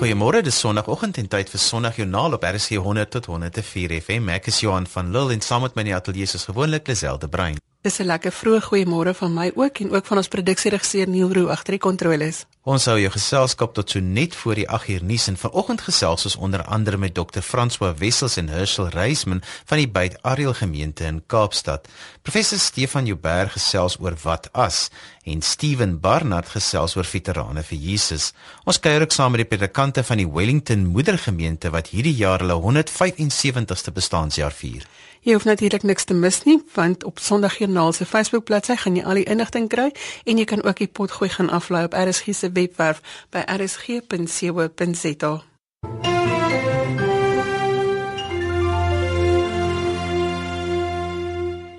Goeiemôre, dis Sondagoggend en tyd vir Sondagjoernaal op RSG 100 tot 104 FM. Ek is Johan van Lille en saam met my in die ateljee is gewoonlik Liselde Brein. Dis 'n lekker vroeë goeiemôre van my ook en ook van ons produksieregisseur Neil Roo agter die kontroles. Ons hou jou geselskap tot so net voor die 8 uur nuus en vanoggend gesels ons onder andere met Dr. François Wessels en Herschel Reisman van die Byt Ariel gemeente in Kaapstad. Professor Stefan Joubert gesels oor wat as en Steven Barnard gesels oor veterane vir Jesus. Ons kuier ook saam met die predikante van die Wellington Moedergemeente wat hierdie jaar hulle 175ste bestaanjaar vier. Jy hoef natuurlik niks te mis nie, want op Sondagjoernaal se Facebook bladsy gaan jy al die inligting kry en jy kan ook die potgooi gaan aflaai op RSG se webwerf by rsg.co.za.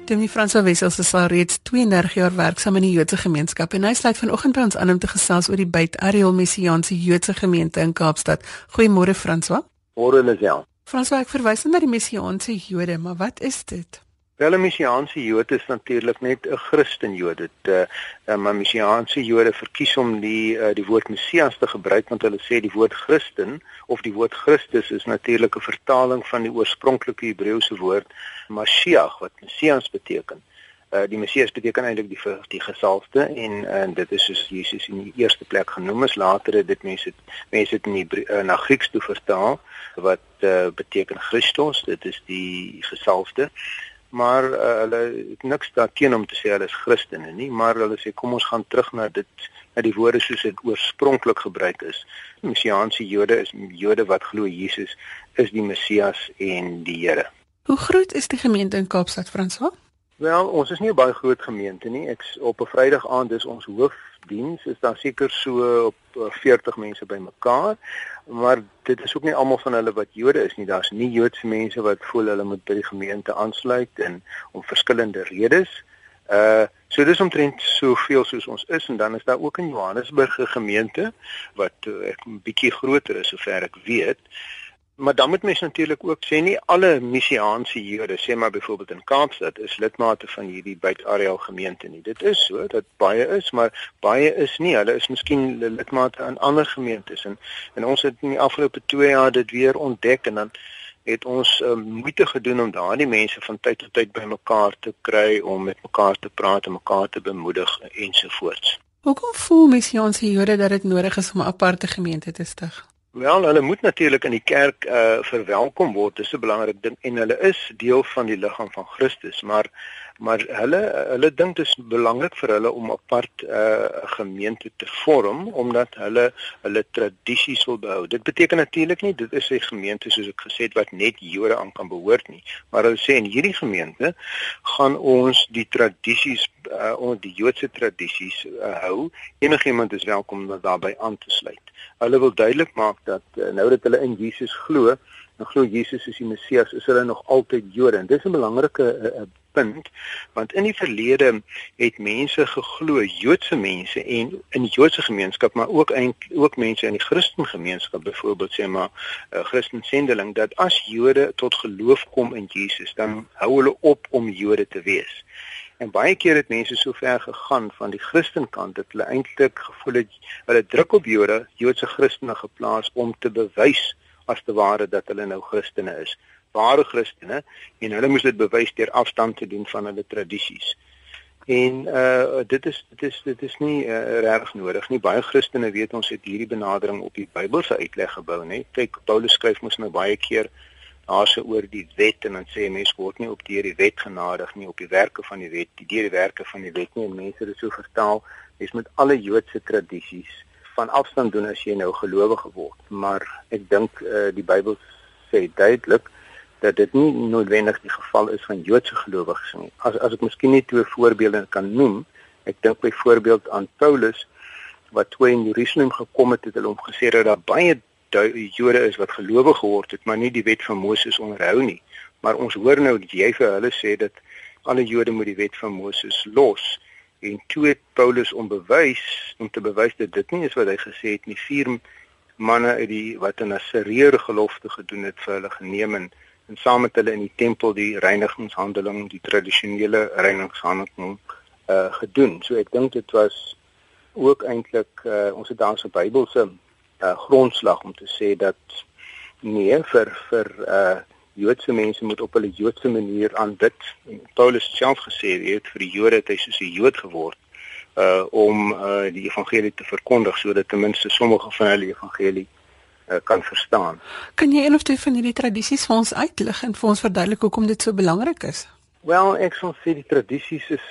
Demi Fransa Wessels is al reeds 32 jaar werksaam in die Joodse gemeenskap en hy sluit vanoggend by ons aan om te gesels oor die Beit Ariel Messiaanse Joodse gemeente in Kaapstad. Goeiemôre François. Môre Lisel. François, ek verwys na die Messiaanse Jode, maar wat is dit? Wel, 'n Messiaanse Jood is natuurlik net 'n Christen Jood. Dit uh, maar Messiaanse Jode verkies om die uh, die woord Messias te gebruik want hulle sê die woord Christen of die woord Christus is natuurlik 'n vertaling van die oorspronklike Hebreëse woord Mashiach wat Messias beteken. Uh, die Messias beteken eintlik die die gesalfde en en dit is soos Jesus in die eerste plek genoem is later het dit mense mense dit in die uh, na Grieks toe vertaal wat uh, beteken Christus, dit is die gesalfde. Maar uh, hulle het niks daarteen om te sê hulle is Christene nie, maar hulle sê kom ons gaan terug na dit na die woorde soos dit oorspronklik gebruik is. Messiaanse Jode is Jode wat glo Jesus is die Messias en die Here. Hoe groot is die gemeente in Kaapstad, Franswa? Wel, ons is nie 'n baie groot gemeente nie. Ek op 'n Vrydag aand dis ons hoofdiens is daar seker so op 40 mense bymekaar maar dit is ook nie almal van hulle wat Jode is nie. Daar's nie Joodse mense wat voel hulle moet by die gemeente aansluit en om verskillende redes. Uh so dis omtrent soveel soos ons is en dan is daar ook in Johannesburg 'n gemeente wat uh, 'n bietjie groter is sover ek weet. Maar dan moet mens natuurlik ook sê nie alle messiaanse Jode, sê maar byvoorbeeld in Kaapstad, is lidmate van hierdie buiteareal gemeente nie. Dit is so dat baie is, maar baie is nie. Hulle is miskien lidmate aan ander gemeentes en en ons het in die afgelope 2 jaar dit weer ontdek en dan het ons um, moeite gedoen om daardie mense van tyd tot tyd bymekaar te kry om met mekaar te praat en mekaar te bemoedig ensovoorts. Hoekom voel messiaanse Jode dat dit nodig is om 'n aparte gemeente te stig? Wel, hulle moet natuurlik in die kerk uh verwelkom word. Dis 'n belangrike ding en hulle is deel van die liggaam van Christus, maar maar hulle hulle dink dit is belangrik vir hulle om apart 'n uh, gemeente te vorm omdat hulle hulle tradisies wil behou. Dit beteken natuurlik nie dit is 'n gemeente soos ek gesê het wat net Jode aan kan behoort nie, maar hulle sê in hierdie gemeente gaan ons die tradisies uh, ons die Joodse tradisies uh, hou. Enigiemand is welkom om daarbey aan te sluit. Hulle wil duidelik maak dat uh, nou dat hulle in Jesus glo, en glo Jesus is die Messias, is hulle nog altyd Jode. En dis 'n belangrike uh, punt want in die verlede het mense geglo Joodse mense en in die Joodse gemeenskap maar ook eintlik ook mense in die Christen gemeenskap byvoorbeeld sê maar 'n uh, Christen sendeling dat as Jode tot geloof kom in Jesus dan hou hulle op om Jode te wees. En baie keer het mense so ver gegaan van die Christenkant dat hulle eintlik gevoel het hulle druk op Jode, Joodse Christene geplaas om te bewys as te ware dat hulle nou Christene is ware Christene en hulle moes dit bewys deur afstand te doen van hulle tradisies. En uh dit is dit is dit is nie uh, reg nodig nie. Baie Christene weet ons het hierdie benadering op die Bybelse uitleg gebou, nê. Kyk, Paulus skryf mos nou baie keer daarse oor die wet en dan sê mense word nie op deur die wet genadig nie, op die werke van die wet, die deur die werke van die wet nie. En mense dit so vertaal, dis met alle Joodse tradisies van afstand doen as jy nou gelowige word. Maar ek dink uh die Bybel sê duidelik dat dit nie noodwendig die geval is van Joodse gelowiges nie. As as ek miskien net twee voorbeelde kan noem, ek dink byvoorbeeld aan Paulus wat toe in Jerusalem gekom het, het hulle hom gesê dat daar baie Jode is wat gelowig geword het, maar nie die wet van Moses onderhou nie. Maar ons hoor nou dat jy vir hulle sê dat alle Jode moet die wet van Moses los en toe het Paulus om bewys om te bewys dat dit nie is wat hy gesê het nie vier manne uit die wat in 'n sereer gelofte gedoen het vir hulle geneem en en saam met hulle in die tempel die reinigingshandeling, die tradisionele reinigingshandeling uh gedoen. So ek dink dit was ook eintlik uh ons het daar so Bybelse uh, grondslag om te sê dat nee vir vir uh Joodse mense moet op hulle Joodse manier aanbid. Paulus self gesê het vir die Jode het hy soos 'n Jood geword uh om uh die evangelie te verkondig sodat ten minste sommige van hulle evangelie uh, kan verstaan. Kan jy een of twee van hierdie tradisies vir ons uitlig en vir ons verduidelik hoekom dit so belangrik is? Wel, ek sal sê die tradisies is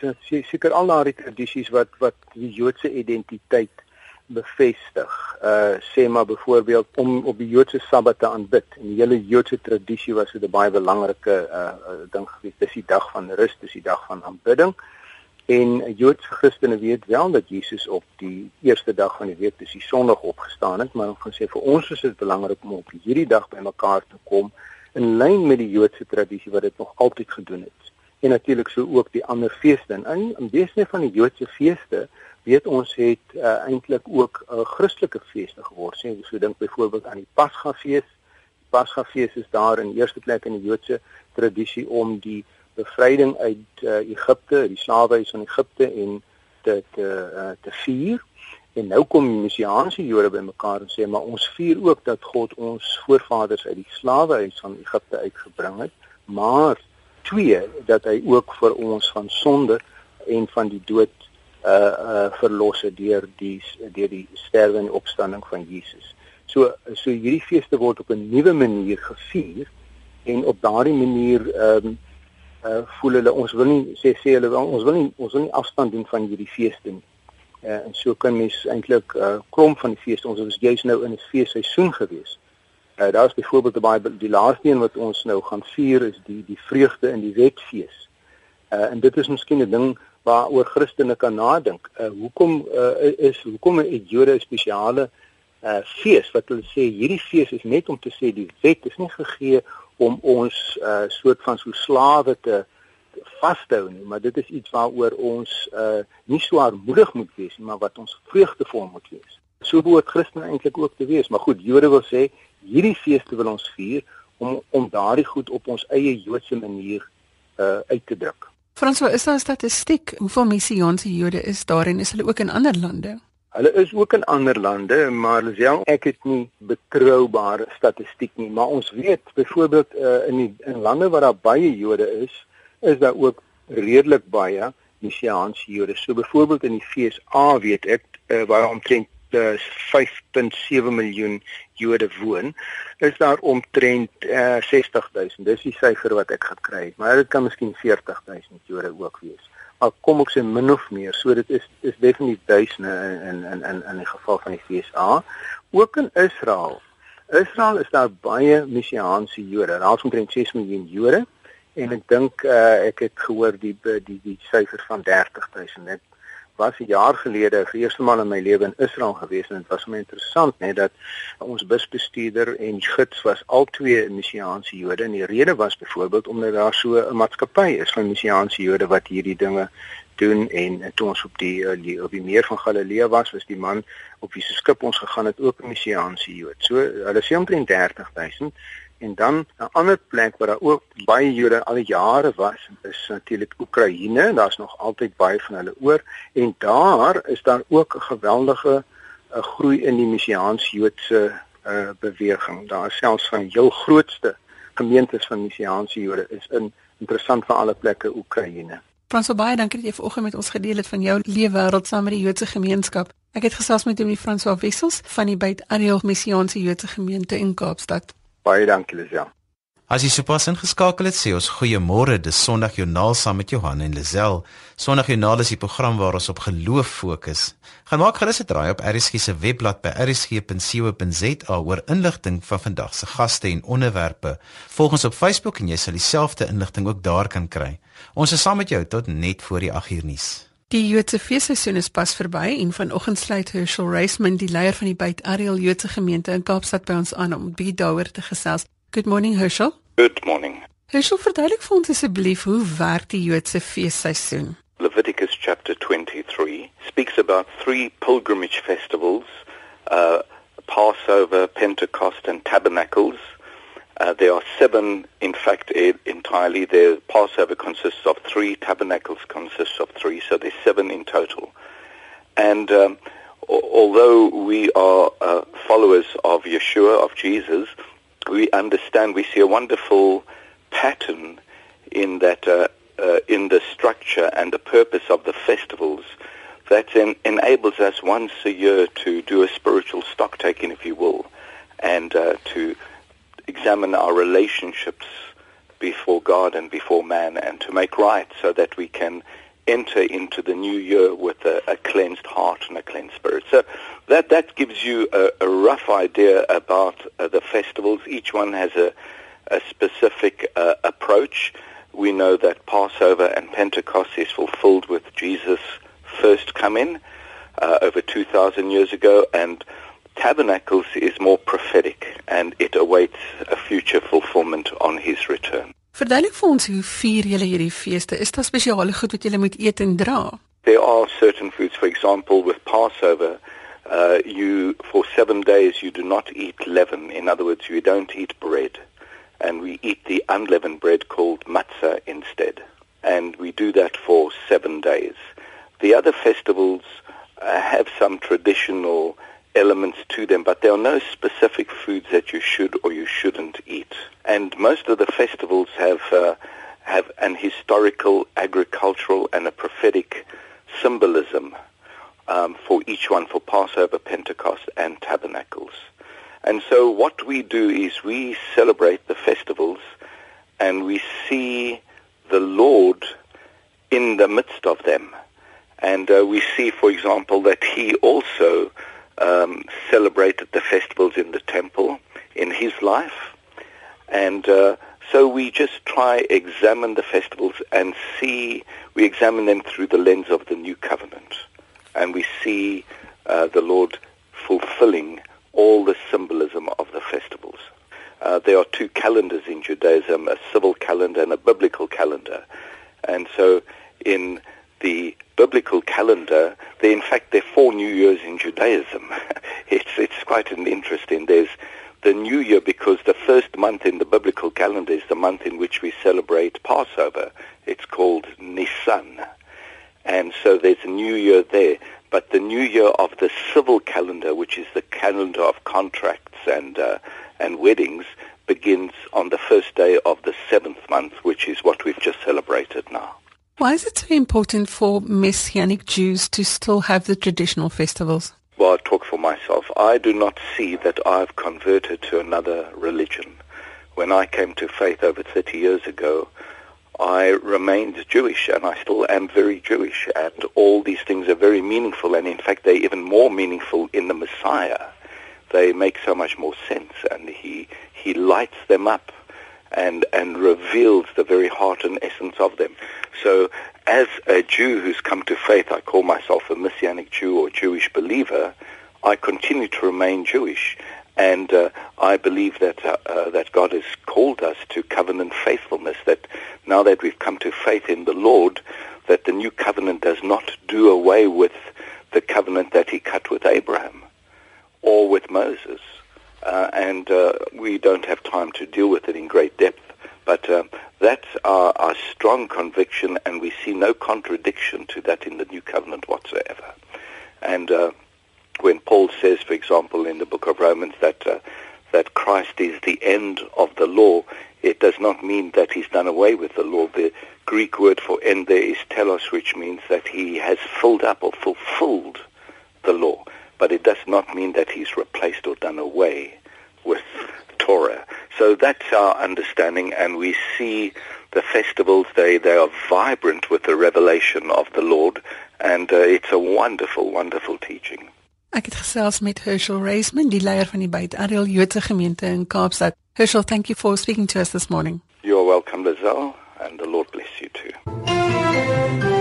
seker al daardie tradisies wat wat die Joodse identiteit bevestig. Uh sê maar byvoorbeeld om op die Joodse Sabbat te aanbid. En die hele Joodse tradisie was dit 'n baie belangrike uh ding gewees. Dis die dag van rus, dis die dag van aanbidding. En Joodse Christene weet wel dat Jesus op die eerste dag van die week, dis die Sondag opgestaan het, maar ons gaan sê vir ons is dit belangrik om op hierdie dag bymekaar te kom in lyn met die Joodse tradisie wat dit nog altyd gedoen het. En natuurlik so ook die ander feeste. En in beesne van die Joodse feeste weet ons het uh, eintlik ook 'n uh, Christelike feeste geword. Sê so dink byvoorbeeld aan die Pasgafees. Pasgafees is daar in eerste plek in die Joodse tradisie om die bevryding uit uh, Egipte, die slawehuis van Egipte en te te uh, te vier. En nou kom die messiaanse Jode bymekaar en sê maar ons vier ook dat God ons voorvaders uit die slawehuis van Egipte uitgebring het, maar twee dat hy ook vir ons van sonde en van die dood uh uh verlos het deur die deur die sterwe en opstanding van Jesus. So so hierdie feeste word op 'n nuwe manier gevier en op daardie manier ehm um, uh voel hulle ons wil nie sê sê hulle ons wil nie ons wil nie afstand doen van hierdie feeste nie. Uh en so kan mens eintlik uh krom van die feeste. Ons is juis nou in 'n feesseisoen gewees. Uh daar is byvoorbeeld die baie die laaste een wat ons nou gaan vier is die die vreugde in die wetfees. Uh en dit is miskien 'n ding waaroor Christene kan nadink. Uh hoekom uh is hoekom 'n Jode spesiale uh fees wat hulle sê hierdie fees is net om te sê die wet is nie gegee om ons uh soort van so slawe te vashou nie, maar dit is iets waaroor ons uh nie so armoedig moet wees nie, maar wat ons vreugdevol moet wees. So behoort Christene eintlik ook te wees, maar goed, Jode wil sê hierdie feeste wil ons vier om om daardie goed op ons eie Joodse manier uh uit te druk. Franswa, is daar statistiek hoeveel messiaanse Jode is daar en is hulle ook in ander lande? Hulle is ook in ander lande, maar self ek het nie betroubare statistiek nie, maar ons weet byvoorbeeld uh, in die in lande waar daar baie Jode is, is daar ook redelik baie messiaanse Jode. So byvoorbeeld in die FSA weet ek uh, waar omtrent 5.7 miljoen Jode woon, is daar omtrent uh, eh, 60000. Dis die syfer wat ek gekry het, maar dit kan miskien 40000 Jode ook wees. Maar kom ek sê min of meer, so dit is is definitief duisende in in in in die geval van die FSA, ook in Israel. Israel is daar baie messiaanse Jode. Daar is omtrent 6 miljoen Jode en ek dink uh, ek het gehoor die die die syfer van 30000. Ek was 'n jaar gelede vir eerste maal in my lewe in Israel gewees en dit was my interessant net dat ons busbestuurder en gids was albei messiaanse Jode en die rede was byvoorbeeld omdat daar so 'n maatskappy is van messiaanse Jode wat hierdie dinge doen en, en toe ons op die, eh, die op die meer van Galilea was was die man op wie se skip ons gegaan het ook 'n messiaanse Jood. So hulle sê omtrent 30000 En dan 'n ander plek waar daar ook baie Jode al die jare was, is natuurlik Oekraïne. Daar's nog altyd baie van hulle oor en daar is daar ook 'n geweldige uh, groei in die messiaanse Joodse uh, beweging. Daar is selfs van heel grootste gemeentes van messiaanse Jode is in interessant vir alle plekke Oekraïne. Frans Baie, dankie dat jy vanoggend met ons gedeel het van jou leefwêreld saam met die Joodse gemeenskap. Ek het gesels met Dominee Frans Wessels van die Beit Ariel Messiaanse Joodse gemeente in Kaapstad. Baie dankie Lisel. As jy sopas ingeskakel het, sê ons goeiemôre. Dis Sondag Joernaal saam met Johan en Lisel. Sondag Joernaal is die program waar ons op geloof fokus. Gaan maak gerus 'n draai op RSG se webblad by rsg.co.za oor inligting van vandag se gaste en onderwerpe. Volg ons op Facebook en jy sal dieselfde inligting ook daar kan kry. Ons is saam met jou tot net voor die 8uur nuus. Die Joodse feesseisoen is pas verby en vanoggend sluit Herschel Reisman, die leier van die Beit Ariel Joodse gemeente in Kaapstad by ons aan om 'n bietjie daaroor te gesels. Good morning Herschel. Good morning. Herschel, verduidelik vir ons asseblief hoe werk die Joodse feesseisoen? Leviticus chapter 23 speaks about three pilgrimage festivals, uh Passover, Pentecost and Tabernacles. Uh, there are seven, in fact, entirely. The Passover consists of three, Tabernacles consists of three, so there's seven in total. And um, although we are uh, followers of Yeshua, of Jesus, we understand, we see a wonderful pattern in that, uh, uh, in the structure and the purpose of the festivals that en- enables us once a year to do a spiritual stock taking, if you will, and uh, to examine our relationships before God and before man and to make right so that we can enter into the new year with a, a cleansed heart and a cleansed spirit. So that, that gives you a, a rough idea about uh, the festivals. Each one has a, a specific uh, approach. We know that Passover and Pentecost is fulfilled with Jesus' first coming uh, over 2,000 years ago, and Tabernacles is more prophetic, and it awaits a future fulfillment on his return. Verduidelik vir ons hoe vier julle hierdie feeste? Is daar spesiale goed wat julle moet eet en dra? There are certain foods, for example, with Passover, uh, you for seven days you do not eat leaven. In other words, you don't eat bread, and we eat the unleavened bread called matzah instead, and we do that for seven days. The other festivals uh, have some traditional elements to them, but there are no specific foods that you should or you shouldn't eat. And most of the festivals have uh, have an historical, agricultural, and a prophetic symbolism um, for each one, for Passover, Pentecost, and Tabernacles. And so what we do is we celebrate the festivals and we see the Lord in the midst of them. And uh, we see, for example, that he also um, celebrated the festivals in the temple in his life. And uh, so we just try examine the festivals and see, we examine them through the lens of the new covenant. And we see uh, the Lord fulfilling all the symbolism of the festivals. Uh, there are two calendars in Judaism, a civil calendar and a biblical calendar. And so in the biblical calendar, there in fact there are four New Years in Judaism. it's it's quite an interesting. There's the New Year because the first month in the biblical calendar is the month in which we celebrate Passover. It's called Nisan, and so there's a New Year there. But the New Year of the civil calendar, which is the calendar of contracts and uh, and weddings, begins on the first day of the seventh month, which is what we've just celebrated now. Why is it so important for Messianic Jews to still have the traditional festivals? Well, I talk for myself. I do not see that I've converted to another religion. When I came to faith over 30 years ago, I remained Jewish and I still am very Jewish and all these things are very meaningful and in fact they're even more meaningful in the Messiah. They make so much more sense and he, he lights them up and, and reveals the very heart and essence of them. So as a Jew who's come to faith, I call myself a Messianic Jew or Jewish believer, I continue to remain Jewish. And uh, I believe that uh, uh, that God has called us to covenant faithfulness. That now that we've come to faith in the Lord, that the new covenant does not do away with the covenant that He cut with Abraham or with Moses. Uh, and uh, we don't have time to deal with it in great depth. But uh, that's our, our strong conviction, and we see no contradiction to that in the New Covenant whatsoever. And uh, when Paul says, for example, in the book of Romans that uh, that Christ is the end of the law, it does not mean that he's done away with the law. The Greek word for end there is telos, which means that he has filled up or fulfilled the law. But it does not mean that he's replaced or done away with Torah. So that's our understanding, and we see the festivals, they, they are vibrant with the revelation of the Lord, and uh, it's a wonderful, wonderful teaching. Ek het gesels met Herschel Reisman, die leier van die Beit Ariel Joodse gemeente in Kaapstad. Herschel, thank you for speaking to us this morning. You're welcome, Lizelle, and the Lord bless you too.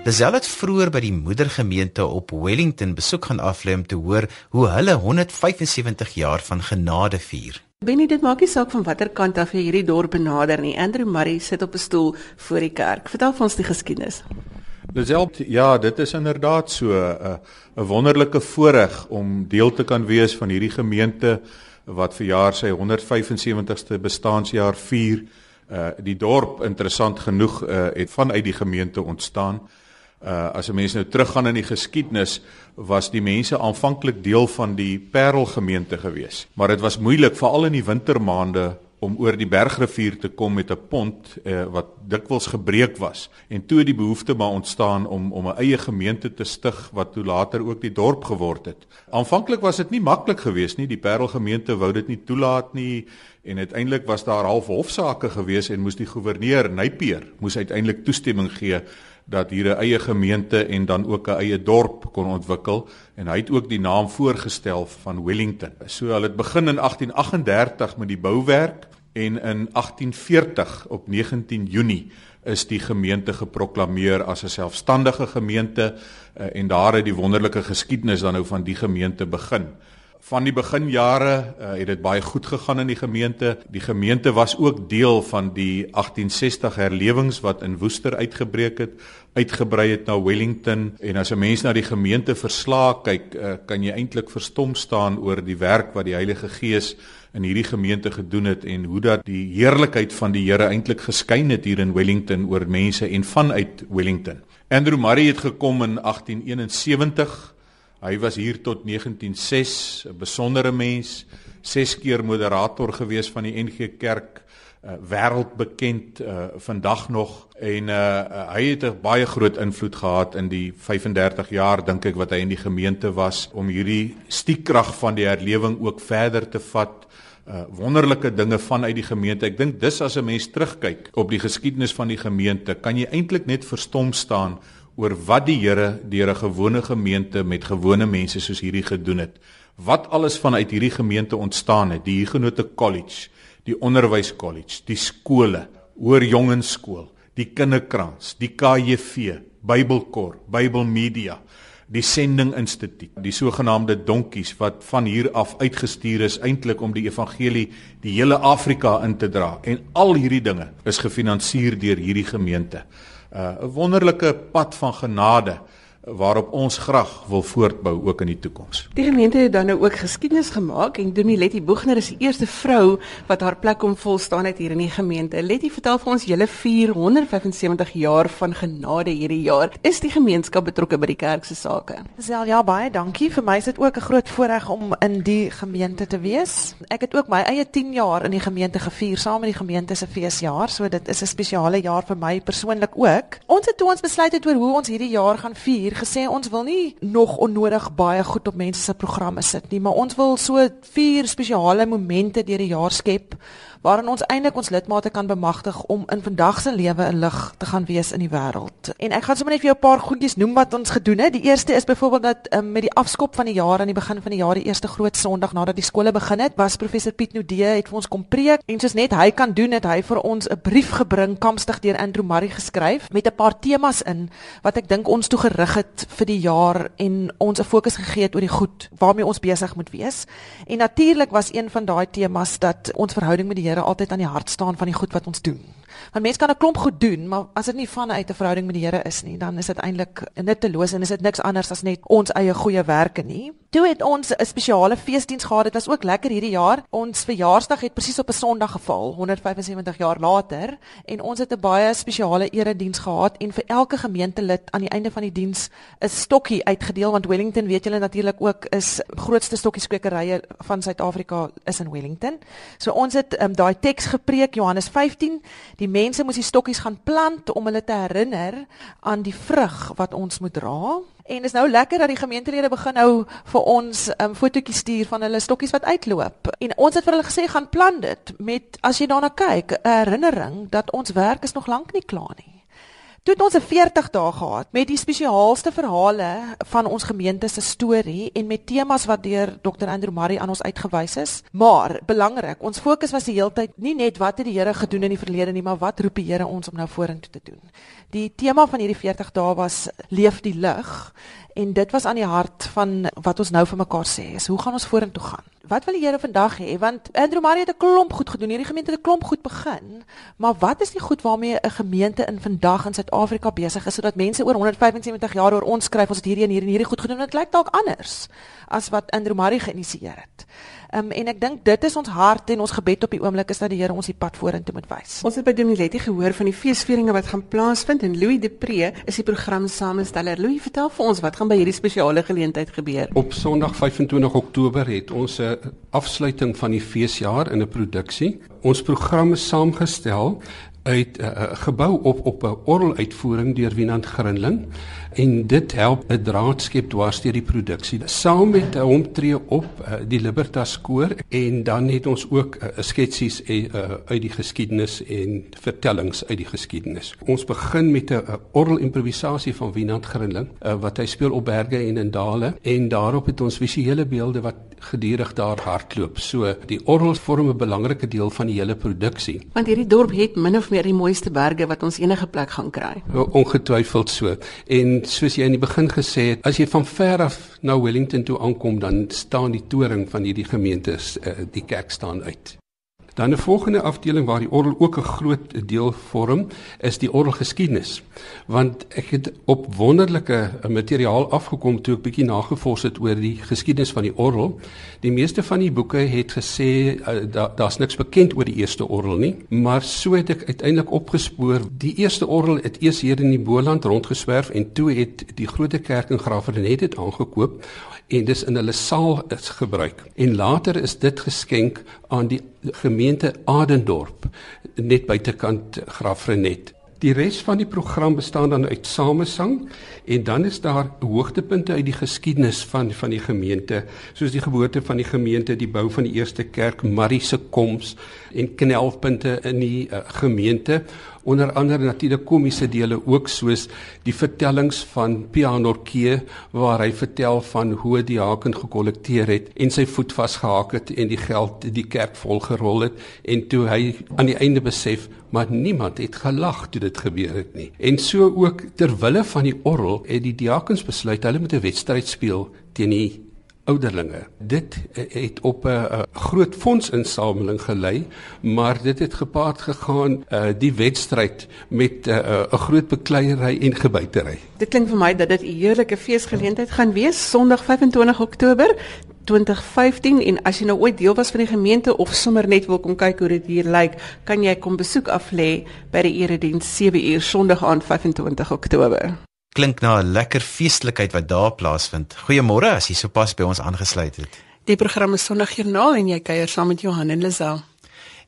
Lisel het vroeër by die moedergemeente op Wellington besoek gaan aflê om te hoor hoe hulle 175 jaar van genade vier. Benny, dit maak nie saak van watter kant af jy hierdie dorp benader nie. Andrew Murray sit op 'n stoel voor die kerk. Vertel vir ons die geskiedenis. Lisel, ja, dit is inderdaad so 'n 'n wonderlike voorreg om deel te kan wees van hierdie gemeente wat verjaar sy 175ste bestaanjaar vier. Uh die dorp interessant genoeg uh het vanuit die gemeente ontstaan. Uh as 'n mens nou teruggaan in die geskiedenis, was die mense aanvanklik deel van die Parelgemeente gewees. Maar dit was moeilik veral in die wintermaande om oor die bergrivier te kom met 'n pont uh, wat dikwels gebreek was en toe die behoefte maar ontstaan om om 'n eie gemeente te stig wat toe later ook die dorp geword het. Aanvanklik was dit nie maklik geweest nie, die Parelgemeente wou dit nie toelaat nie en uiteindelik was daar half hofsaake geweest en moes die goewerneur Napier moes uiteindelik toestemming gee dat hier 'n eie gemeente en dan ook 'n eie dorp kon ontwikkel en hy het ook die naam voorgestel van Wellington. So hulle het begin in 1838 met die bouwerk en in 1840 op 19 Junie is die gemeente geproklaameer as 'n selfstandige gemeente uh, en daar het die wonderlike geskiedenis dan nou van die gemeente begin. Van die beginjare uh, het dit baie goed gegaan in die gemeente. Die gemeente was ook deel van die 1860 herlewings wat in Woester uitgebreek het, uitgebrei het na Wellington en as 'n mens na die gemeente verslae kyk, uh, kan jy eintlik verstom staan oor die werk wat die Heilige Gees in hierdie gemeente gedoen het en hoe dat die heerlikheid van die Here eintlik geskyn het hier in Wellington oor mense en vanuit Wellington. Andrew Murray het gekom in 1871. Hy was hier tot 1906, 'n besondere mens, ses keer moderator gewees van die NG Kerk, uh, wêreldbekend uh, vandag nog en uh, hy het 'n baie groot invloed gehad in die 35 jaar dink ek wat hy in die gemeente was om hierdie stiekkrag van die herlewing ook verder te vat uh, wonderlike dinge vanuit die gemeente. Ek dink dis as 'n mens terugkyk op die geskiedenis van die gemeente, kan jy eintlik net verstom staan oor wat die Here deur 'n gewone gemeente met gewone mense soos hierdie gedoen het. Wat alles vanuit hierdie gemeente ontstaan het, die Huguenote College, die Onderwyskollege, die skole, Hoër Jongenskool, die Kinderkrans, die KJV, Bybelkor, Bybelmedia, die Sending Instituut, die sogenaamde donkies wat van hier af uitgestuur is eintlik om die evangelie die hele Afrika in te dra en al hierdie dinge is gefinansier deur hierdie gemeente. Uh, 'n wonderlike pad van genade waarop ons graag wil voortbou ook in die toekoms. Die gemeente het dan nou ook geskiedenis gemaak en Dominee Letty Boegner is die eerste vrou wat haar plek kom volstaan het hier in die gemeente. Letty, vertel vir ons julle 475 jaar van genade hierdie jaar. Is die gemeenskap betrokke by die kerk se sake? Sel ja baie dankie. Vir my is dit ook 'n groot voorreg om in die gemeente te wees. Ek het ook my eie 10 jaar in die gemeente gevier saam met die gemeente se feesjaar, so dit is 'n spesiale jaar vir my persoonlik ook. Ons het toe ons besluit het oor hoe ons hierdie jaar gaan vier gesê ons wil nie nog onnodig baie goed op mense se programme sit nie, maar ons wil so vier spesiale momente deur die jaar skep waarin ons eintlik ons lidmate kan bemagtig om in vandag se lewe 'n lig te gaan wees in die wêreld. En ek gaan sommer net vir jou 'n paar goedjies noem wat ons gedoen het. Die eerste is byvoorbeeld dat um, met die afskop van die jaar aan die begin van die jaar, die eerste groot Sondag nadat die skole begin het, was professor Piet Nudee het vir ons kom preek en soos net hy kan doen het hy vir ons 'n brief gebring kamstig deur Andrew Murray geskryf met 'n paar temas in wat ek dink ons toe gerig het vir die jaar en ons 'n fokus gegee het oor die goed waarmee ons besig moet wees. En natuurlik was een van daai temas dat ons verhouding met die Here altyd aan die hart staan van die goed wat ons doen. Want mense kan 'n klomp goed doen, maar as dit nie vanuit 'n verhouding met die Here is nie, dan is dit eintlik nutteloos en is dit niks anders as net ons eie goeie werke nie. Toe het ons 'n spesiale feesdiens gehad. Dit was ook lekker hierdie jaar. Ons verjaarsdag het presies op 'n Sondag geval, 175 jaar later, en ons het 'n baie spesiale erediens gehad en vir elke gemeentelid aan die einde van die diens 'n stokkie uitgedeel want Wellington, weet julle natuurlik ook, is grootste stokkieskwekerye van Suid-Afrika is in Wellington. So ons het um, daai teks gepreek Johannes 15, die mense moes die stokkies gaan plant om hulle te herinner aan die vrug wat ons moet dra. En is nou lekker dat die gemeentelede begin nou vir ons um, fotootjie stuur van hulle stokkies wat uitloop. En ons het vir hulle gesê gaan plan dit met as jy daarna kyk, 'n herinnering dat ons werk is nog lank nie klaar nie. Toe het ons 'n 40 dae gehad met die spesiaalste verhale van ons gemeente se storie en met temas wat deur Dr Andrew Murray aan ons uitgewys is. Maar belangrik, ons fokus was die hele tyd nie net wat het die Here gedoen in die verlede nie, maar wat roep die Here ons om nou vorentoe te doen. Die tema van hierdie 40 dae was leef die lig en dit was aan die hart van wat ons nou vir mekaar sê is hoe gaan ons vorentoe gaan? Wat wil die Here vandag hê? Want Andrew Marie het 'n klomp goed gedoen. Hierdie gemeente het 'n klomp goed begin. Maar wat is die goed waarmee 'n gemeente in vandag in Suid-Afrika besig is sodat mense oor 175 jaar oor ons skryf ons het hierdie en hierdie en hierdie goed gedoen. Dit lyk dalk anders as wat Andrew Marie geïnisieer het. Um, en ek dink dit is ons hart en ons gebed op die oomblik is dat die Here ons die pad vorentoe moet wys. Ons het by Dominetti gehoor van die feesvieringe wat gaan plaasvind en Louis Depree is die programsamesteller. Louis, vertel vir ons wat gaan by hierdie spesiale geleentheid gebeur. Op Sondag 25 Oktober het ons 'n afsluiting van die feesjaar in 'n produksie. Ons program is saamgestel uit 'n uh, gebou op op 'n orgeluitvoering deur Winand Grinling en dit help 'n draadskep dwars deur die produksie. Saam met hom tree op uh, die Libertas koor en dan het ons ook uh, sketsies uit die geskiedenis en vertellings uit die geskiedenis. Ons begin met 'n uh, orgelimprovisasie van Winand Grinling wat hy speel op berge en in dale en daarop het ons visuele beelde wat gedurig daar hardloop. So die orgel vorm 'n belangrike deel van die hele produksie. Want hierdie dorp het min of meer die mooiste berge wat ons enige plek gaan kry. Ongetwyfeld so. En soos jy in die begin gesê het, as jy van ver af na Wellington toe aankom, dan staan die toring van hierdie gemeente, uh, die kerk staan uit. Dan 'n volgende afdeling waar die orgel ook 'n groot deel vorm, is die orgelgeskiedenis. Want ek het op wonderlike materiaal afgekom toe ek bietjie nagevors het oor die geskiedenis van die orgel. Die meeste van die boeke het gesê uh, daar's da niks bekend oor die eerste orgel nie, maar so het ek uiteindelik opgespoor die eerste orgel het eers hier in die Boland rondgeswerf en toe het die Grote Kerk in Graafrenet dit aangekoop en dis in hulle saal is gebruik. En later is dit geskenk aan die gemeente Adendorp net buitekant Graafrenet. Die res van die program bestaan dan uit samesang en dan is daar hoogtepunte uit die geskiedenis van van die gemeente. Soos die geboorte van die gemeente, die bou van die eerste kerk, Marie se koms en knelpunte in die uh, gemeente. Onder andere natuurlik komiese dele ook soos die vertellings van Pianorkee waar hy vertel van hoe die haken gekollekteer het en sy voet vasgehak het en die geld die kerk volgerol het. En toe hy aan die einde besef maar niemand het gelag toe dit gebeur het nie en so ook ter wille van die orrel het die diakens besluit hulle moet 'n wedstryd speel teen die ouderlinge. Dit het op 'n groot fondsinsameling gelei, maar dit het gepaard gegaan uh die wedstryd met eh, 'n uh, groot bekleierery en gebuitery. Dit klink vir my dat dit 'n heerlike feesgeleentheid gaan wees Sondag 25 Oktober 2015 en as jy nou ooit deel was van die gemeente of sommer net wil kom kyk hoe dit hier lyk, kan jy kom besoek af lê by die erediens 7 uur Sondag aan 25 Oktober klink na 'n lekker feestelikheid wat daar plaasvind. Goeiemôre as jy sopas by ons aangesluit het. Die program is Sondagjoernaal en jy kuier saam met Johan en Lisel.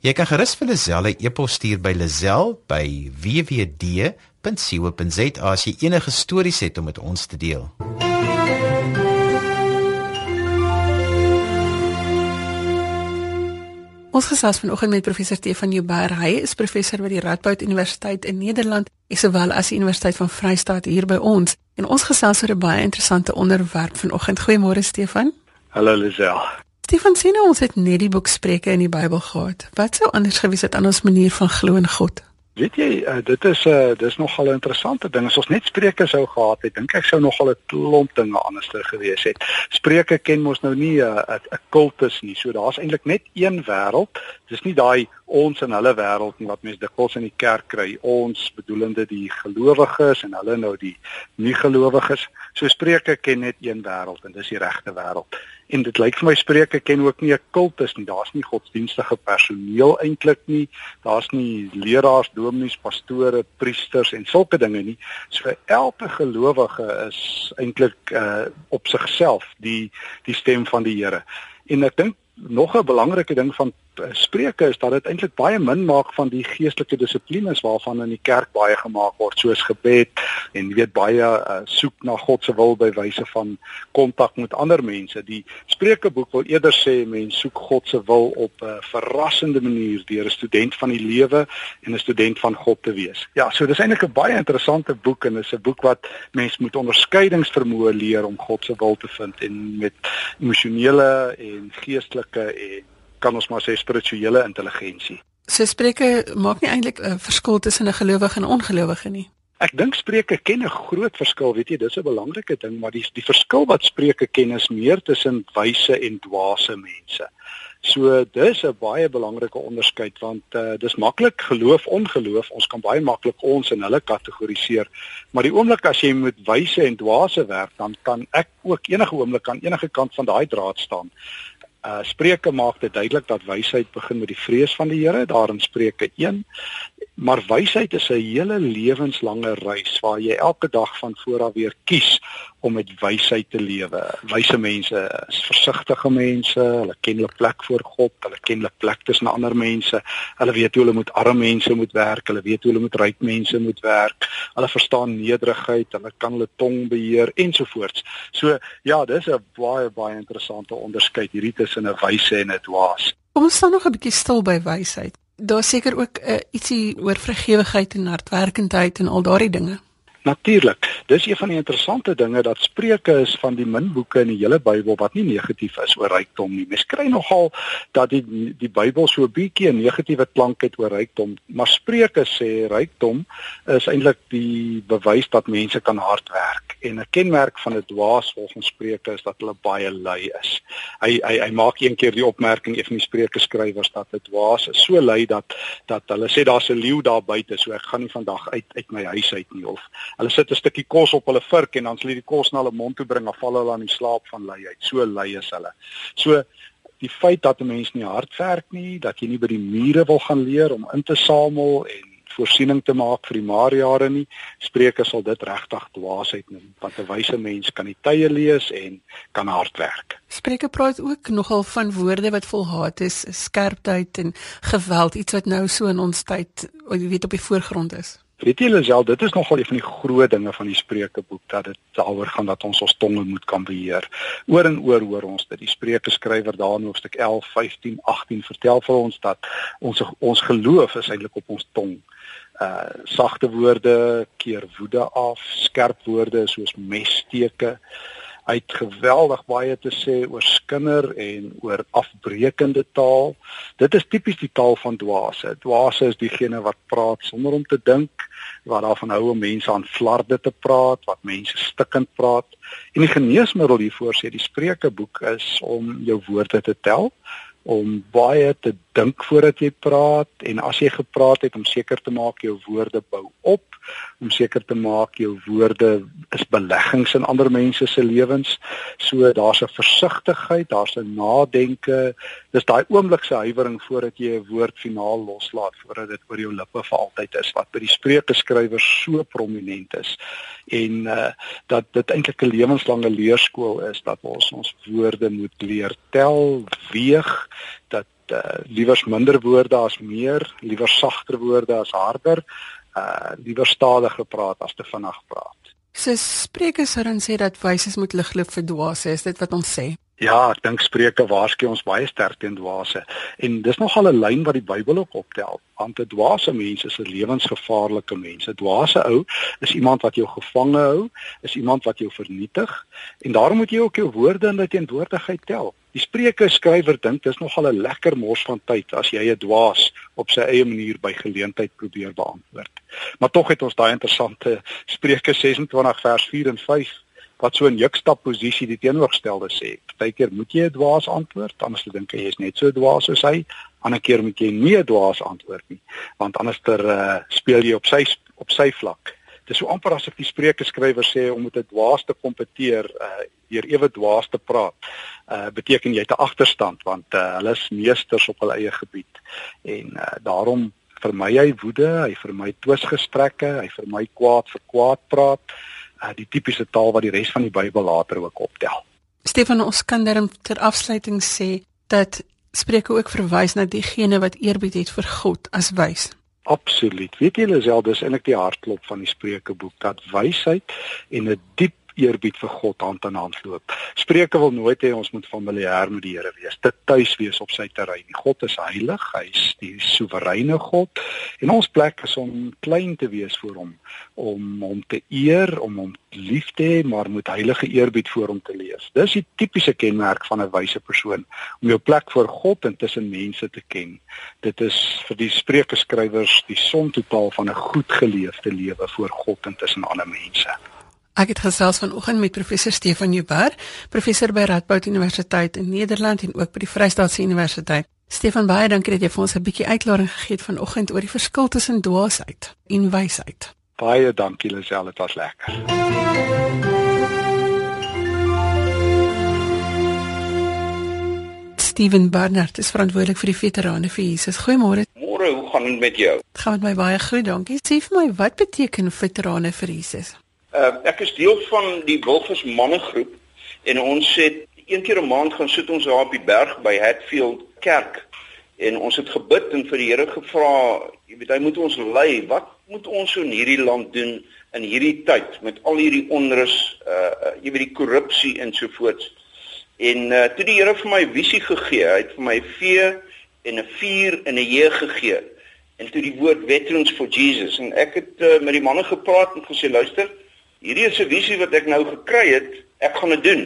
Jy kan gerus vir Lisel 'n e-pos stuur by lisel@wwd.co.za as jy enige stories het om met ons te deel. Ons gesels vanoggend met professor Stefan Joubert. Hy is professor by die Radboud Universiteit in Nederland, sowel as die Universiteit van Vryheid hier by ons. En ons gesels oor 'n baie interessante onderwerp vanoggend. Goeiemôre Stefan. Hallo Lisel. Stefan sien nou ons het net die boek Spreuke in die Bybel gehad. Wat sou anders gewees het aan ons manier van glo in God? Weet jy, uh, dit is 'n uh, eh, dis nogal 'n interessante ding. As ons net Spreuke sou gehad het, dink ek sou nogal 'n klomp dinge anderster gewees het. Spreuke ken mos nou nie 'n uh, 'n kultus nie. So daar's eintlik net een wêreld. Dis nie daai ons en hulle wêreld nie wat mense dikwels in die kerk kry. Ons bedoelende die gelowiges en hulle nou die nie gelowiges. So Spreuke ken net een wêreld en dis die regte wêreld en dit lyk vir my spreuke ken ook nie 'n kultus nie. Daar's nie godsdienstige personeel eintlik nie. Daar's nie leraars, dominees, pastore, priesters en sulke dinge nie. So elke gelowige is eintlik uh op sigself die die stem van die Here. En ek dink nog 'n belangrike ding van spreuke is dat dit eintlik baie min maak van die geestelike dissiplines waarvan in die kerk baie gemaak word soos gebed en jy weet baie uh, soek na God se wil by wyse van kontak met ander mense. Die Spreukeboek wil eerder sê mense soek God se wil op 'n verrassende manier deur 'n student van die lewe en 'n student van God te wees. Ja, so dis eintlik 'n baie interessante boek en is 'n boek wat mense moet onderskeidingsvermoë leer om God se wil te vind en met emosionele en geestelike en kan ons maar sê spirituele intelligensie. So spreuke maak nie eintlik 'n verskil tussen 'n gelowige en 'n ongelowige nie. Ek dink Spreuke ken 'n groot verskil, weet jy, dis 'n belangrike ding, maar die die verskil wat Spreuke ken is meer tussen wyse en dwaase mense. So dis 'n baie belangrike onderskeid want uh, dis maklik geloof ongeloof. Ons kan baie maklik ons in hulle kategoriseer. Maar die oomblik as jy met wyse en dwaase werk, dan kan ek ook enige oomblik aan enige kant van daai draad staan. Uh Spreuke maak dit duidelik dat wysheid begin met die vrees van die Here, daarin Spreuke 1. Maar wysheid is 'n hele lewenslange reis waar jy elke dag van voor af weer kies om met wysheid te lewe. Wyse mense is versigtige mense, hulle ken hulle plek voor God, hulle ken hulle plek tussen ander mense. Hulle weet hoe hulle met arme mense moet werk, hulle weet hoe hulle met ryk mense moet werk. Hulle verstaan nederigheid, hulle kan hulle tong beheer ensovoorts. So ja, dis 'n baie baie interessante onderskeid hierdie tussen 'n wyse en 'n dwaas. Kom ons staan nog 'n bietjie stil by wysheid. Daar seker ook uh, ietsie oor vrygewigheid en hardwerkendheid en al daardie dinge. Natuurlik. Dis een van die interessante dinge dat Spreuke is van die min boeke in die hele Bybel wat nie negatief is oor rykdom nie. Mens kry nogal dat die die Bybel so 'n bietjie 'n negatiewe klank het oor rykdom, maar Spreuke sê rykdom is eintlik die bewys dat mense kan hard werk en 'n kenmerk van 'n dwaas volgens Spreuke is dat hulle baie lui is. Hy hy hy maak een keer die opmerking een van die Spreuke skrywers dat 'n dwaas is so lui dat dat hulle sê daar's 'n leeu daar buite, so ek gaan nie vandag uit uit my huis uit nie of hulle sit 'n stukkie kos op hulle vurk en dan sal hulle die kos na hulle mond toe bring of val hulle aan die slaap van luiheid. So lui is hulle. So die feit dat 'n mens nie hard werk nie, dat jy nie by die mure wil gaan leer om in te samel en voorsiening te maak vir die maarjare nie. Spreuke sal dit regtig dwaasheid noem, want 'n wyse mens kan die tye lees en kan hard werk. Spreuke praat ook nogal van woorde wat vol haat is, skerpheid en geweld, iets wat nou so in ons tyd, jy weet op die voorgrond is. Weet jy Lisel, dit is nogal een van die groot dinge van die Spreukeboek dat dit daaroor gaan dat ons ons tonge moet kan beheer. Oor en oor hoor ons dit. Die Spreuke skrywer daar in hoofstuk 11, 15, 18 vertel vir ons dat ons ons geloof is eintlik op ons tong. Uh sagte woorde keer woede af, skerp woorde soos messteke. Hy het geweldig baie te sê oor skinder en oor afbreekende taal. Dit is tipies die taal van dwaase. Dwaase is diegene wat praat sonder om te dink, wat daarvan hou om mense aan flarde te praat, wat mense stikkend praat. En die geneesmiddel hiervoor sê die Spreukeboek is om jou woorde te tel om baie te dink voordat jy praat en as jy gepraat het om seker te maak jou woorde bou op om seker te maak jou woorde is beleggings in ander mense se lewens. So daar's 'n versigtigheid, daar's 'n nadenke. Dis daai oomblikse huiwering voordat jy 'n woord finaal loslaat voordat dit oor jou lippe vir altyd is wat by die Spreuke skrywers so prominent is. En uh dat dit eintlik 'n lewenslange leerskool is dat ons ons woorde moet leer tel, weeg dat uh, liewers minder woorde as meer, liewer sagter woorde as harder uh liewer stadig gepraat as te vinnig praat. So Spreuke dan sê dat wyses moet ligloop vir dwaase, is dit wat ons sê? Ja, ek dink Spreuke waarsku ons baie sterk teen dwaase en dis nogal 'n lyn wat die Bybel ook optel. Want 'n dwaase mens is 'n lewensgevaarlike mens. 'n Dwaase ou is iemand wat jou gevange hou, is iemand wat jou vernietig en daarom moet jy ook jou woorde in teenwoordigheid tel. Die Spreuke skrywer dink dis nogal 'n lekker mors van tyd as jy 'n dwaas op sy eie manier by geleentheid probeer beantwoord. Maar tog het ons daai interessante Spreuke 26 vers 4 en 5 wat so 'n jukstap posisie die teenoorgestelde sê. Partykeer moet jy 'n dwaas antwoord, anders dink jy is net so dwaas soos hy. Ander keer moet jy nie 'n dwaas antwoord nie, want anderster uh, speel jy op sy op sy vlak. Dis so amper asof die Spreuke skrywer sê om met 'n dwaas te kompeteer, uh, deur ewe dwaas te praat, uh beteken jy te agterstand want uh, hulle is meesters op hulle eie gebied. En uh daarom vermy hy woede, hy vermy twisgesprekke, hy vermy kwaad vir kwaad praat, uh die tipiese taal wat die res van die Bybel later ook optel. Stefan, ons kan dan ter afsluiting sê dat Spreuke ook verwys na diegene wat eerbied het vir God as wys. Absoluut. Weet julle self dis eintlik die hartklop van die Spreukeboek dat wysheid en 'n diep eerbied vir God hand aan hand loop. Spreuke wil nooit hê ons moet familier met die Here wees, dit tuis wees op sy terrein. God is heilig, hy is die soewereine God en ons plek is om klein te wees voor hom, om hom te eer, om hom lief te hê, maar met heilige eerbied voor hom te leef. Dis die tipiese kenmerk van 'n wyse persoon, om jou plek voor God en tussen mense te ken. Dit is vir die Spreuke skrywers die som totaal van 'n goed geleefde lewe voor God en tussen ander mense. Ek het gesels vanoggend met professor Stefan Jubber, professor by Radboud Universiteit in Nederland en ook by die Vrystaatse Universiteit. Stefan, baie dankie dat jy vir ons 'n bietjie uitklaring gegee het vanoggend oor die verskil tussen dwaasheid en wysheid. Baie dankie Lisel, dit was lekker. Steven Barnard is verantwoordelik vir die veterane vir Jesus. Goeiemôre. Môre, hoe gaan dit met jou? Dit gaan met my baie goed, dankie. Sê vir my, wat beteken veterane vir Jesus? Uh, ek is deel van die Wilfers mannegroep en ons het een keer 'n maand gaan sit ons daar op die berg by Hatfield Kerk en ons het gebid en vir die Here gevra, jy weet hy moet ons lei. Wat moet ons in hierdie land doen in hierdie tyd met al hierdie onrus, uh jy weet die korrupsie en so voort. En uh toe die Here vir my visie gegee, hy het vir my vee en 'n vuur en 'n J gegee. En toe die woord veterans for Jesus en ek het uh, met die manne gepraat en gesê luister, hierdie is 'n visie wat ek nou gekry het, ek gaan dit doen.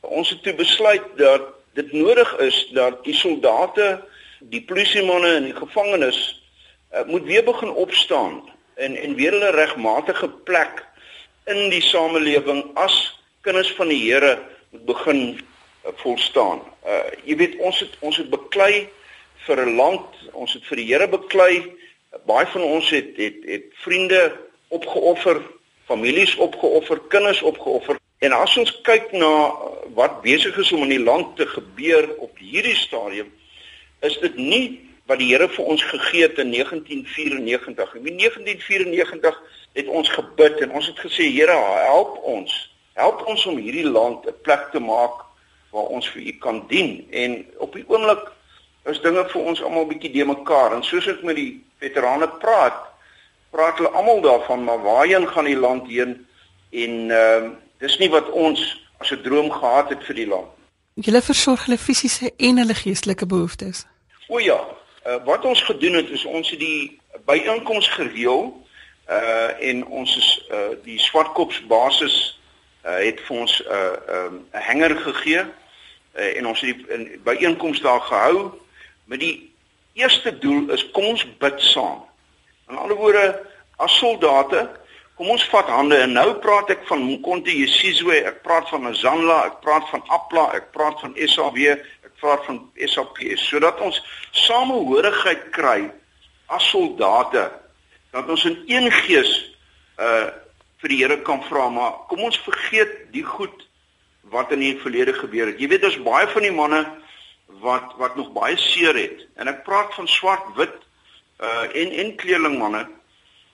Ons het toe besluit dat dit nodig is dat die soldate, die polisiemanne en die gevangenes uh, moet weer begin opstaan en en weer hulle regmatige plek in die samelewing as kinders van die Here moet begin uh, volstaan. Uh jy weet ons het ons het beklei vir 'n land, ons het vir die Here beklei. Baie van ons het het het vriende opgeoffer families opgeoffer, kinders opgeoffer. En as ons kyk na wat besig is om in die land te gebeur op hierdie stadium, is dit nie wat die Here vir ons gegee het in 1994. In 1994 het ons gebid en ons het gesê Here, help ons. Help ons om hierdie land 'n plek te maak waar ons vir U kan dien. En op die oomblik is dinge vir ons almal bietjie de mekaar. En soos ek met die veterane praat, praat hulle almal daarvan maar waarheen gaan die land heen en ehm uh, dis nie wat ons as 'n droom gehad het vir die land. Julle versorg hulle fisiese en hulle geestelike behoeftes. O ja, uh, wat ons gedoen het is ons het die byeenkomste gereël uh en ons is uh die swartkops basis uh het vir ons 'n uh, 'n um, hanger gegee uh, en ons het die byeenkomste daar gehou met die eerste doel is kom ons bid saam. In ander woorde, as soldate, kom ons vat hande en nou praat ek van Mkonti Yesizwe, ek praat van Azanla, ek praat van Apla, ek praat van SAW, ek praat van SAP, sodat ons samehorigheid kry as soldate dat ons in een gees uh vir die Here kan vra maar kom ons vergeet die goed wat in die verlede gebeur het. Jy weet daar's baie van die manne wat wat nog baie seer het en ek praat van swart, wit, uh en en kleerlingmanne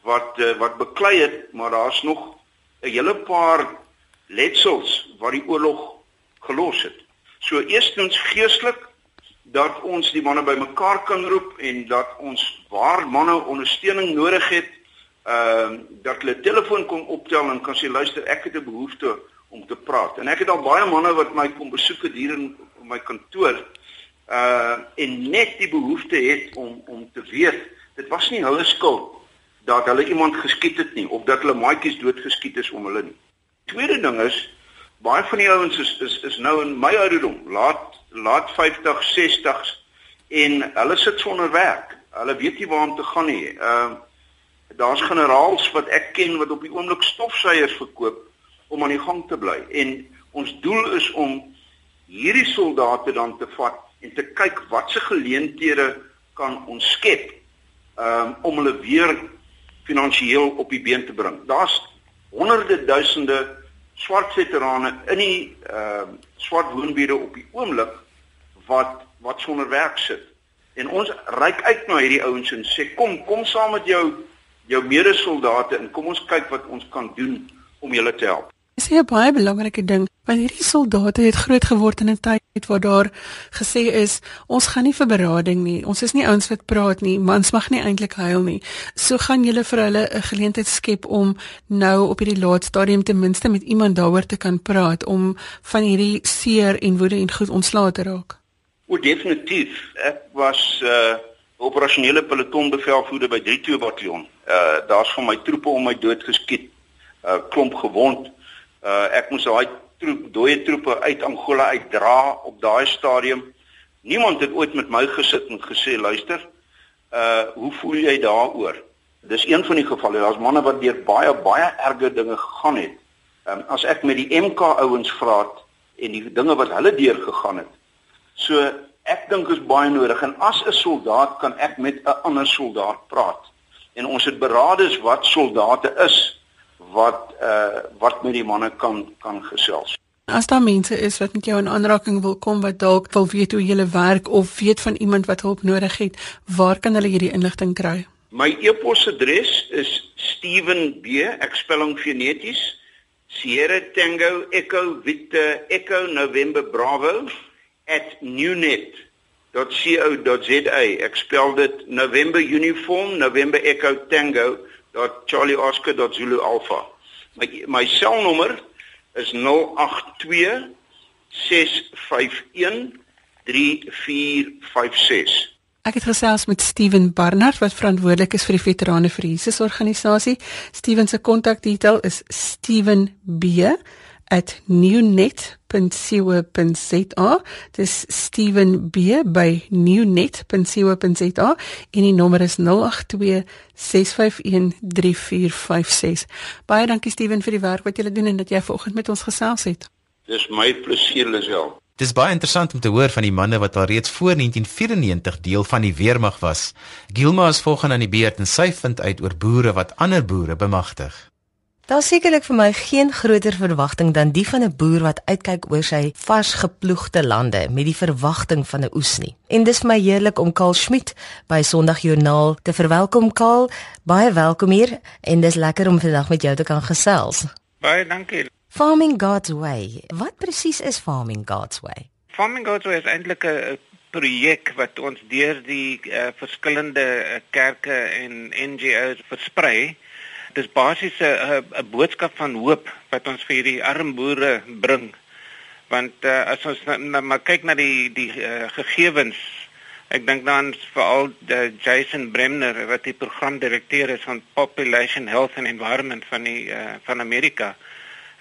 wat uh, wat beklei het, maar daar's nog 'n hele paar letsels wat die oorlog gelos het. So eerstens geestelik dat ons die manne bymekaar kan roep en dat ons waar manne ondersteuning nodig het, ehm uh, dat hulle telefoon kom optel en kan sê luister, ek het 'n behoefte om te praat. En ek het al baie manne wat my kom besoek het hier in, my kantoor uh en net die behoefte het om om te weet dit was nie hulle skuld dat hulle iemand geskiet het nie of dat hulle maatjies doodgeskiet is om hulle nie. Tweede ding is baie van die ouens is, is is nou in my ouderdom, laat laat 50, 60s en hulle sit sonder werk. Hulle weet nie waar om te gaan nie. Uh, daar's generaals wat ek ken wat op die oomblik stofsuiers verkoop om aan die gang te bly. En ons doel is om hierdie soldate dan te vat en te kyk watse geleenthede kan ons skep um, om hulle weer finansiëel op die been te bring. Daar's honderde duisende swart veterane in die ehm uh, swart woonbuure op die oomblik wat wat sonder werk sit. En ons reik uit na hierdie ouens en sê kom, kom saam met jou jou medesoldate en kom ons kyk wat ons kan doen om julle te help. Dis 'n baie belangrike ding Want hierdie soldate het groot geword in 'n tyd waar daar gesê is ons gaan nie vir berading nie. Ons is nie ouens wat praat nie. Mans mag nie eintlik huil nie. So gaan julle vir hulle 'n geleentheid skep om nou op hierdie laat stadium ten minste met iemand daaroor te kan praat om van hierdie seer en woede en goed ontslae te raak. O, definitief. Ek was uh, operasionele pelotonbevelvoerder by 32 bataljon. Uh daar's van my troepe om my dood geskiet. uh, Klomp gewond. Uh ek moes daai troep dooie troepe uit Angola uitdra op daai stadium. Niemand het ooit met my gesit en gesê, "Luister, uh hoe voel jy daaroor?" Dis een van die gevalle. Daar's manne wat deur baie baie erge dinge gegaan het. Um, as ek met die MK ouens vra en die dinge wat hulle deur gegaan het. So ek dink is baie nodig en as 'n soldaat kan ek met 'n ander soldaat praat. En ons het berades wat soldate is wat uh wat met die manne kan kan gesels. As daar mense is wat met jou in aanraking wil kom wat dalk wil weet hoe jy werk of weet van iemand wat hulp nodig het, waar kan hulle hierdie inligting kry? My e-posadres is Steven B, ek spel hom foneties. Sierra Tango Echo Victor Echo November Bravo @newnet.co.za. Ek spel dit November Uniform November Echo Tango Charlie Oscar Zulu Alpha. My my selnommer is 082 651 3456. Ek het gesels met Steven Barnard wat verantwoordelik is vir die Veterane vir Jesus organisasie. Steven se kontakdetail is Steven B @newnet.co.za. Dis Steven B by newnet.co.za en die nommer is 082 651 3456. Baie dankie Steven vir die werk wat jy doen en dat jy vanoggend met ons gesels het. Dis my plesier Lisel. Dis baie interessant om te hoor van die manne wat al reeds voor 1994 deel van die weermag was. Gilma is volgens aan die beurt en sy vind uit oor boere wat ander boere bemagtig. Daar sekerlik vir my geen groter verwagting dan die van 'n boer wat uitkyk oor sy vars geploegde lande met die verwagting van 'n oes nie. En dis vir my heerlik om Karl Schmidt by Sondagjoernaal te verwelkom Karl. Baie welkom hier en dis lekker om vandag met jou te kan gesels. Baie dankie. Farming God's Way. Wat presies is Farming God's Way? Farming God's Way is eintlik 'n projek wat ons deur die uh, verskillende uh, kerke en NGO's versprei dis basies 'n 'n boodskap van hoop wat ons vir hierdie arm boere bring. Want uh, as ons na, na, maar kyk na die die uh, gegevens, ek dink dan veral uh, Jason Bremner wat die programdirekteur is van Population Health and Environment van die uh, van Amerika.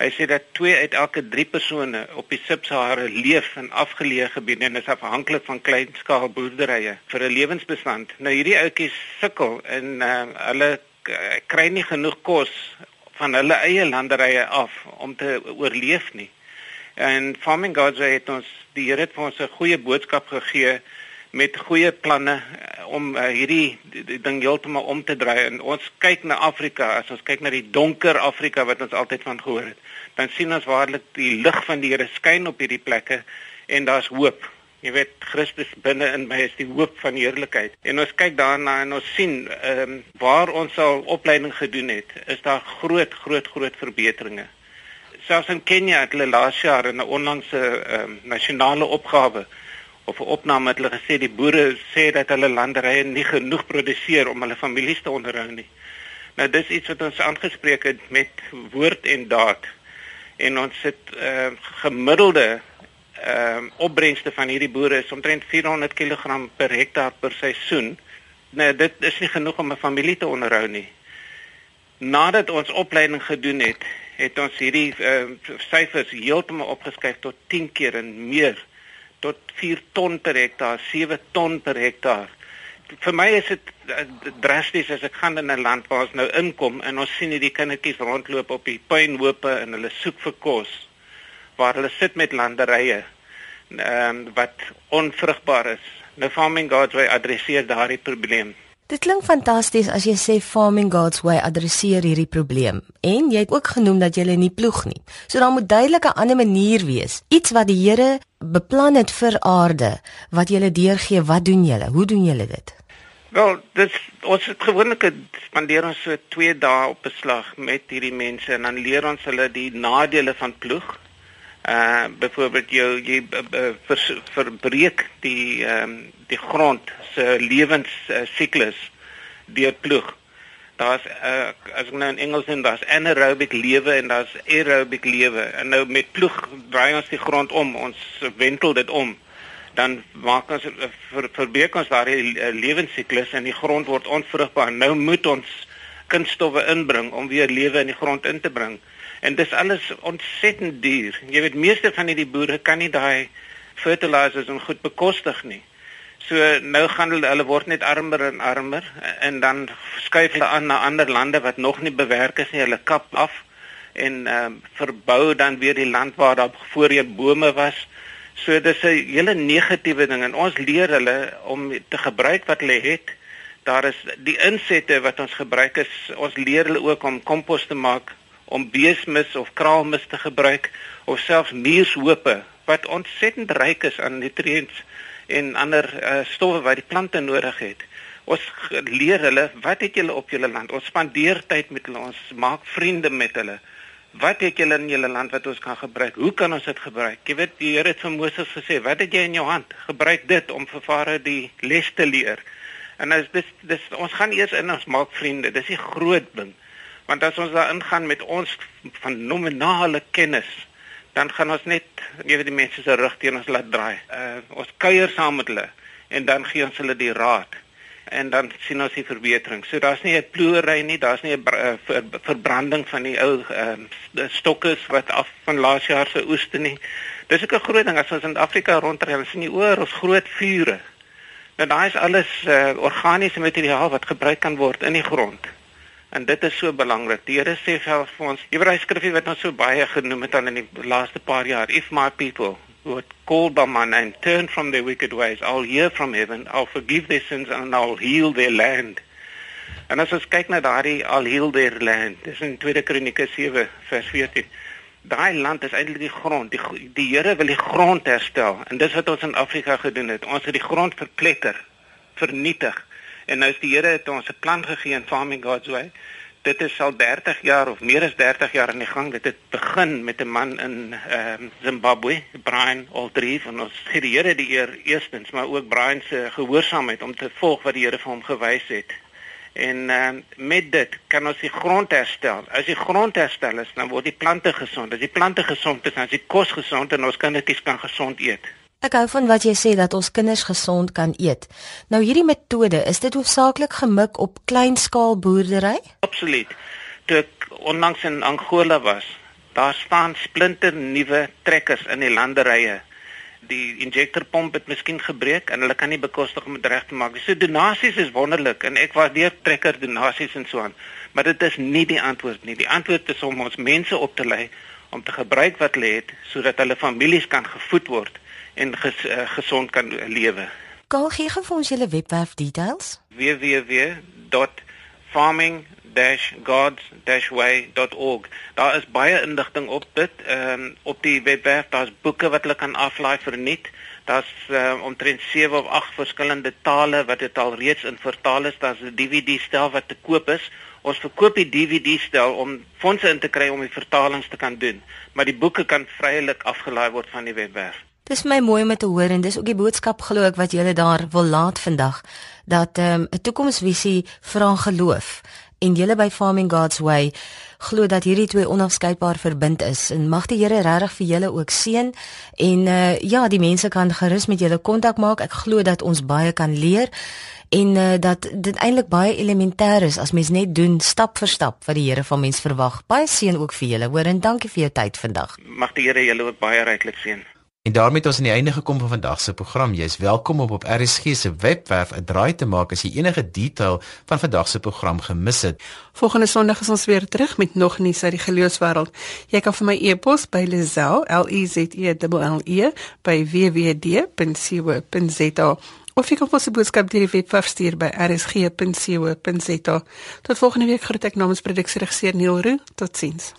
Hy sê dat 2 uit elke 3 persone op die Subsahara leef in afgeleë gebiede en is afhanklik van kleinskaal boerderye vir 'n lewensbestand. Nou hierdie ouetjies sukkel en uh, hulle Eh, kry nie genoeg kos van hulle eie landerye af om te oorleef nie. En Farming Way het ons die Here het vir ons 'n goeie boodskap gegee met goeie planne eh, om uh, hierdie ding heeltemal om te draai. En ons kyk na Afrika, as ons kyk na die donker Afrika wat ons altyd van gehoor het, dan sien ons waarlik die lig van die Here skyn op hierdie plekke en daar's hoop. Jy weet Christus binne in my is die hoop van heerlikheid. En ons kyk daarna en ons sien ehm um, waar ons al opleiding gedoen het, is daar groot groot groot verbeteringe. Selfs in Kenia het hulle laas jaar in 'n onlangse ehm um, nasionale opgawe of 'n opname het hulle gesê die boere sê dat hulle landerye nie genoeg produseer om hulle families te onderhou nie. Nou dis iets wat ons aangespreek het met woord en daad. En ons het ehm uh, gemiddelde ehm uh, opbrengste van hierdie boere is omtrent 400 kg per hektaar per seisoen. Nou dit is nie genoeg om 'n familie te onderhou nie. Nadat ons opleiding gedoen het, het ons hierdie uh, syfers heeltemal opgeskuif tot 10 keer en meer tot 4 ton per hektaar, 7 ton per hektaar. Vir my is dit uh, drasties as ek gaan in 'n land waar ons nou inkom en ons sien hierdie kindertjies rondloop op die puinhope en hulle soek vir kos waar hulle sit met landerye ehm um, wat onvrugbaar is. Nou Farming God's Way adresseer daardie probleem. Dit klink fantasties as jy sê Farming God's Way adresseer hierdie probleem. En jy het ook genoem dat jy nie ploeg nie. So daar moet duidelik 'n ander manier wees. Iets wat die Here beplan het vir aarde wat jy deurgee. Wat doen julle? Hoe doen julle dit? Wel, dit ons het gewoonlik spandeer ons so 2 dae op beslag met hierdie mense en dan leer ons hulle die nadele van ploeg Uh byvoorbeeld jou jy vers, verbreek die ehm um, die grond se lewensiklus uh, deur ploeg. Daar's uh, as ek nou in Engels sê, daar's anaerobic lewe en daar's aerobic lewe. En nou met ploeg draai ons die grond om, ons wentel dit om. Dan maak ons eh, ver, verbreek ons daardie uh, lewensiklus en die grond word onvrugbaar. Nou moet ons kunststowwe inbring om weer lewe in die grond in te bring. En dis alles ontsettend duur. Jy weet meeste van hierdie boere kan nie daai fertilizers en goed bekostig nie. So nou gaan hulle hulle word net armer en armer en dan skuif hulle aan na ander lande wat nog nie bewerk is nie. Hulle kap af en ehm uh, verbou dan weer die land waar daar voorheen bome was. So dis 'n hele negatiewe ding en ons leer hulle om te gebruik wat hulle het. Daar is die insette wat ons gebruik is ons leer hulle ook om kompos te maak, om beesmis of kraalmis te gebruik of selfs muurshope wat ontsettend ryk is aan nutriënte en ander uh, stowwe wat die plante nodig het. Ons leer hulle wat het julle op julle land? Ons spandeer tyd met hulle, ons maak vriende met hulle. Wat het julle in julle land wat ons kan gebruik? Hoe kan ons dit gebruik? Jy weet die Here het vir Moses gesê, "Wat het jy in jou hand? Gebruik dit om vir Farao die les te leer." En as dis dis ons gaan eers in ons maak vriende. Dis die groot ding. Want as ons daar ingaan met ons fenomenale kennis, dan gaan ons net jy weet die mense se rug teen ons laat draai. Uh ons kuier saam met hulle en dan gee ons hulle die raad en dan sien ons die verbetering. So daar's nie 'n ploery nie, daar's nie 'n uh, ver, verbranding van die ou ehm uh, stokke wat af van laas jaar se oeste nie. Dis ook 'n groot ding as ons in Afrika rondry, ons sien nie oor ons groot vure. Nou daai is alles uh, organiese materiaal wat gebruik kan word in die grond. En dit is so belangrik. Die Here sê vir ons, Hebreë skrifgie wat ons so baie genoem het aan in die laaste paar jaar, if my people who are called by my name turn from their wicked ways, I'll hear from heaven, I'll forgive their sins and I'll heal their land. En as ons kyk na daardie I'll heal their land, dis in 2 Kronieke 7 vers 14. Daai land is eintlik die grond. Die die Here wil die grond herstel en dis wat ons in Afrika gedoen het. Ons het die grond verpletter, vernietig. En nou is die Here het ons 'n plan gegee in Farming God's Way. Dit is al 30 jaar of meer as 30 jaar aan die gang. Dit het begin met 'n man in ehm uh, Zimbabwe, Brian Aldrief en ons gee die Here die eer eerstens, maar ook Brian se gehoorsaamheid om te volg wat die Here vir hom gewys het. En uh, met dit kan ons die grond herstel. As die grond herstel is, dan word die plante gesond. As die plante gesond is, dan is die kos gesond en ons kindertjies kan gesond eet. Ek hou van wat jy sê dat ons kinders gesond kan eet. Nou hierdie metode, is dit hoofsaaklik gemik op kleinskaal boerdery? Absoluut. Toe ek onlangs in Angola was, daar staan splinter nuwe trekkers in die landerye. Die injektorpomp het miskien gebreek en hulle kan nie bekostig om dit reg te maak nie. So donasies is wonderlik en ek waardeer trekker donasies en so aan. Maar dit is nie die antwoord nie. Die antwoord is om ons mense op te lei om te gebruik wat hulle het sodat hulle families kan gevoed word en ges, uh, gesond kan lewe. Kan gee vir ons julle webwerf details? www.farming-gods-way.org. Daar is baie inligting op dit. Ehm um, op die webwerf daar's boeke wat hulle kan aflaai vir net. Daar's uh, omtrent 7 of 8 verskillende tale wat dit al reeds in vertaal is. Daar's 'n DVD stel wat te koop is. Ons verkoop die DVD stel om fondse in te kry om die vertalings te kan doen, maar die boeke kan vrylik afgelaai word van die webwerf. Dis my mooi om te hoor en dis ook die boodskap glo ek wat julle daar wil laat vandag dat ehm, 'n um, toekomsvisie vra geloof en julle by Farming God's Way glo dat hierdie twee onafskeidbaar verbind is en mag die Here regtig vir julle ook seën en uh, ja die mense kan gerus met julle kontak maak. Ek glo dat ons baie kan leer en uh, dat dit eintlik baie elementêr is as mens net doen stap vir stap wat die Here van mens verwag. Baie seën ook vir julle hoor en dankie vir jou tyd vandag. Mag die Here julle ook baie ryklik seën En daarmee het ons aan die einde gekom van vandag se program. Jy is welkom om op RSG se webwerf 'n draai te maak as jy enige detail van vandag se program gemis het. Volgende Sondag is ons weer terug met nog nuus uit die geloofswêreld. Jy kan vir my e-pos by Lizel, L E Z E L E by www.co.za of jy kan vir 'n boodskap deur die webwerf stuur by rsg.co.za. Tot volgende week groet ek namens produksieregisseur Neil Roo. Totsiens.